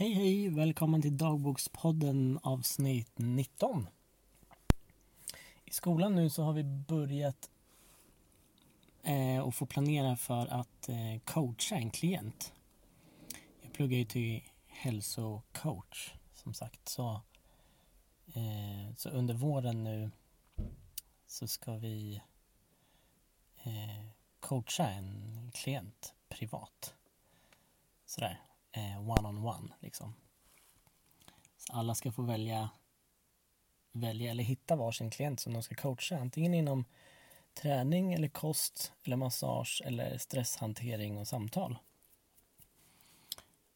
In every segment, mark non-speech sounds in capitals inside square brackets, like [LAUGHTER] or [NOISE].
Hej hej! Välkommen till Dagbokspodden avsnitt 19. I skolan nu så har vi börjat eh, och få planera för att eh, coacha en klient. Jag pluggar ju till hälsocoach som sagt så, eh, så under våren nu så ska vi eh, coacha en klient privat. Sådär eh, one-on-one liksom. Så alla ska få välja, välja eller hitta varsin klient som de ska coacha. Antingen inom träning eller kost eller massage eller stresshantering och samtal.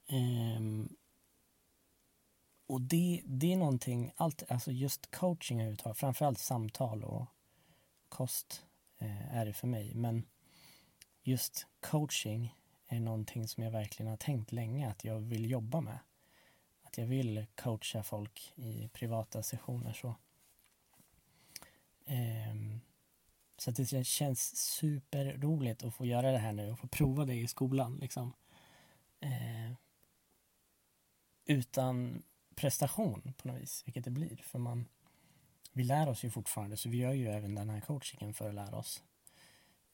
Um, och det, det är någonting, allt, alltså just coaching överhuvudtaget, framförallt samtal och kost eh, är det för mig. Men just coaching är någonting som jag verkligen har tänkt länge att jag vill jobba med. Att jag vill coacha folk i privata sessioner så. Um, så att det känns superroligt att få göra det här nu och få prova det i skolan liksom. Uh, utan prestation på något vis, vilket det blir. För man, vi lär oss ju fortfarande, så vi gör ju även den här coachingen för att lära oss.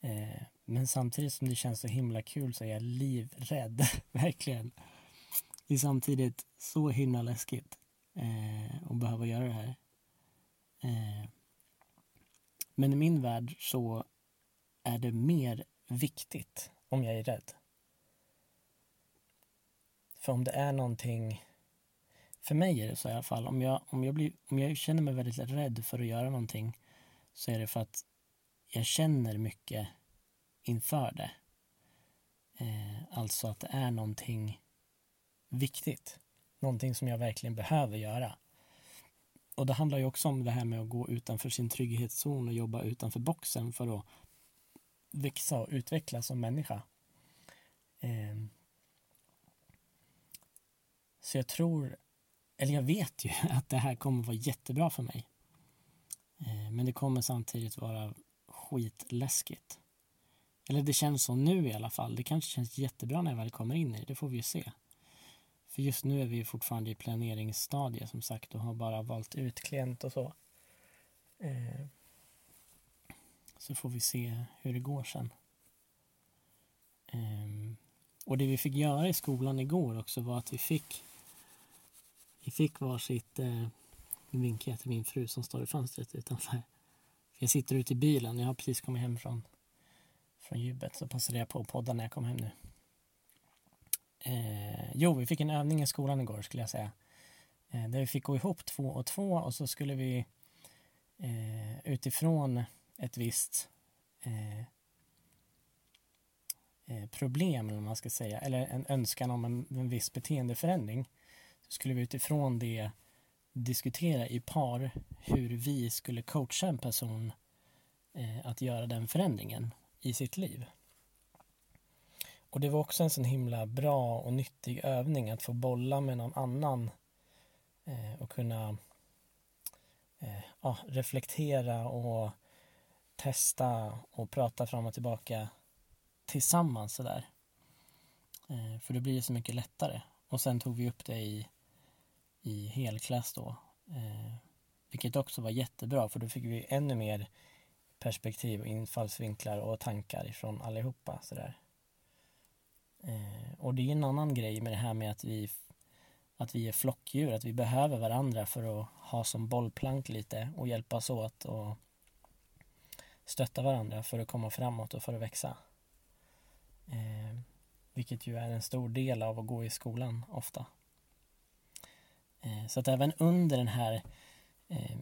Eh, men samtidigt som det känns så himla kul så är jag livrädd, [LAUGHS] verkligen. Det är samtidigt så himla läskigt eh, att behöva göra det här. Eh, men i min värld så är det mer viktigt om jag är rädd. För om det är någonting, för mig är det så i alla fall, om jag, om jag, blir, om jag känner mig väldigt rädd för att göra någonting så är det för att jag känner mycket inför det. Eh, alltså att det är någonting viktigt. Någonting som jag verkligen behöver göra. Och det handlar ju också om det här med att gå utanför sin trygghetszon och jobba utanför boxen för att växa och utvecklas som människa. Eh, så jag tror, eller jag vet ju [LAUGHS] att det här kommer vara jättebra för mig. Eh, men det kommer samtidigt vara skitläskigt. Eller det känns så nu i alla fall. Det kanske känns jättebra när jag väl kommer in i det. Det får vi ju se. För just nu är vi fortfarande i planeringsstadiet som sagt och har bara valt ut klient och så. Eh, så får vi se hur det går sen. Eh, och det vi fick göra i skolan igår också var att vi fick vi fick varsitt eh, nu vinkar jag till min fru som står i fönstret utanför. Jag sitter ute i bilen. Jag har precis kommit hem från, från djupet så passade jag på att podda när jag kom hem nu. Eh, jo, vi fick en övning i skolan igår skulle jag säga. Eh, där vi fick gå ihop två och två och så skulle vi eh, utifrån ett visst eh, eh problem, eller vad man ska säga, eller en önskan om en, en viss beteendeförändring, så skulle vi utifrån det diskutera i par hur vi skulle coacha en person eh, att göra den förändringen i sitt liv. Och det var också en sån himla bra och nyttig övning att få bolla med någon annan eh, och kunna eh, ja, reflektera och testa och prata fram och tillbaka tillsammans sådär. Eh, för det blir så mycket lättare. Och sen tog vi upp det i i helklass då. Eh, vilket också var jättebra för då fick vi ännu mer perspektiv och infallsvinklar och tankar ifrån allihopa sådär. Eh, och det är en annan grej med det här med att vi att vi är flockdjur, att vi behöver varandra för att ha som bollplank lite och hjälpas åt och stötta varandra för att komma framåt och för att växa. Eh, vilket ju är en stor del av att gå i skolan ofta. Eh, så att även under den här eh,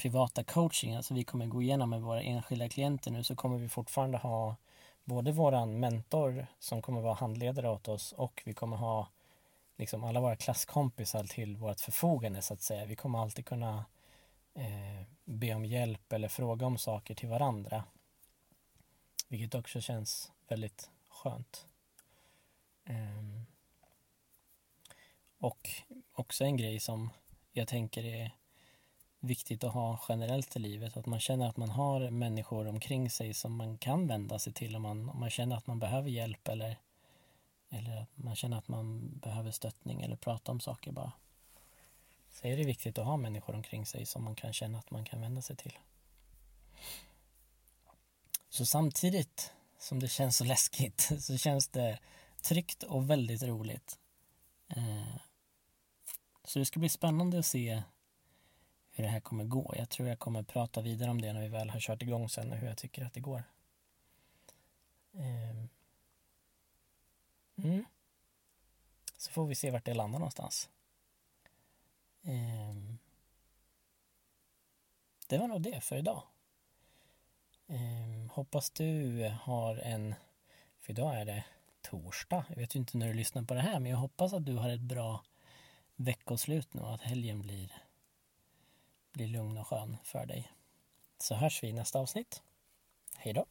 privata coachingen, alltså vi kommer gå igenom med våra enskilda klienter nu, så kommer vi fortfarande ha både våran mentor som kommer vara handledare åt oss och vi kommer ha liksom alla våra klasskompisar till vårt förfogande så att säga. Vi kommer alltid kunna eh, be om hjälp eller fråga om saker till varandra. Vilket också känns väldigt skönt. Um, och också en grej som jag tänker är viktigt att ha generellt i livet. Att man känner att man har människor omkring sig som man kan vända sig till om man, om man känner att man behöver hjälp eller eller att man känner att man behöver stöttning eller prata om saker bara. Så är det viktigt att ha människor omkring sig som man kan känna att man kan vända sig till. Så samtidigt som det känns så läskigt [LAUGHS] så känns det tryggt och väldigt roligt. Eh, så det ska bli spännande att se hur det här kommer gå. Jag tror jag kommer prata vidare om det när vi väl har kört igång sen och hur jag tycker att det går. Ehm. Mm. Så får vi se vart det landar någonstans. Ehm. Det var nog det för idag. Ehm, hoppas du har en, för idag är det torsdag. Jag vet ju inte när du lyssnar på det här men jag hoppas att du har ett bra veckoslut nu och att helgen blir, blir lugn och skön för dig. Så hörs vi i nästa avsnitt. Hej då!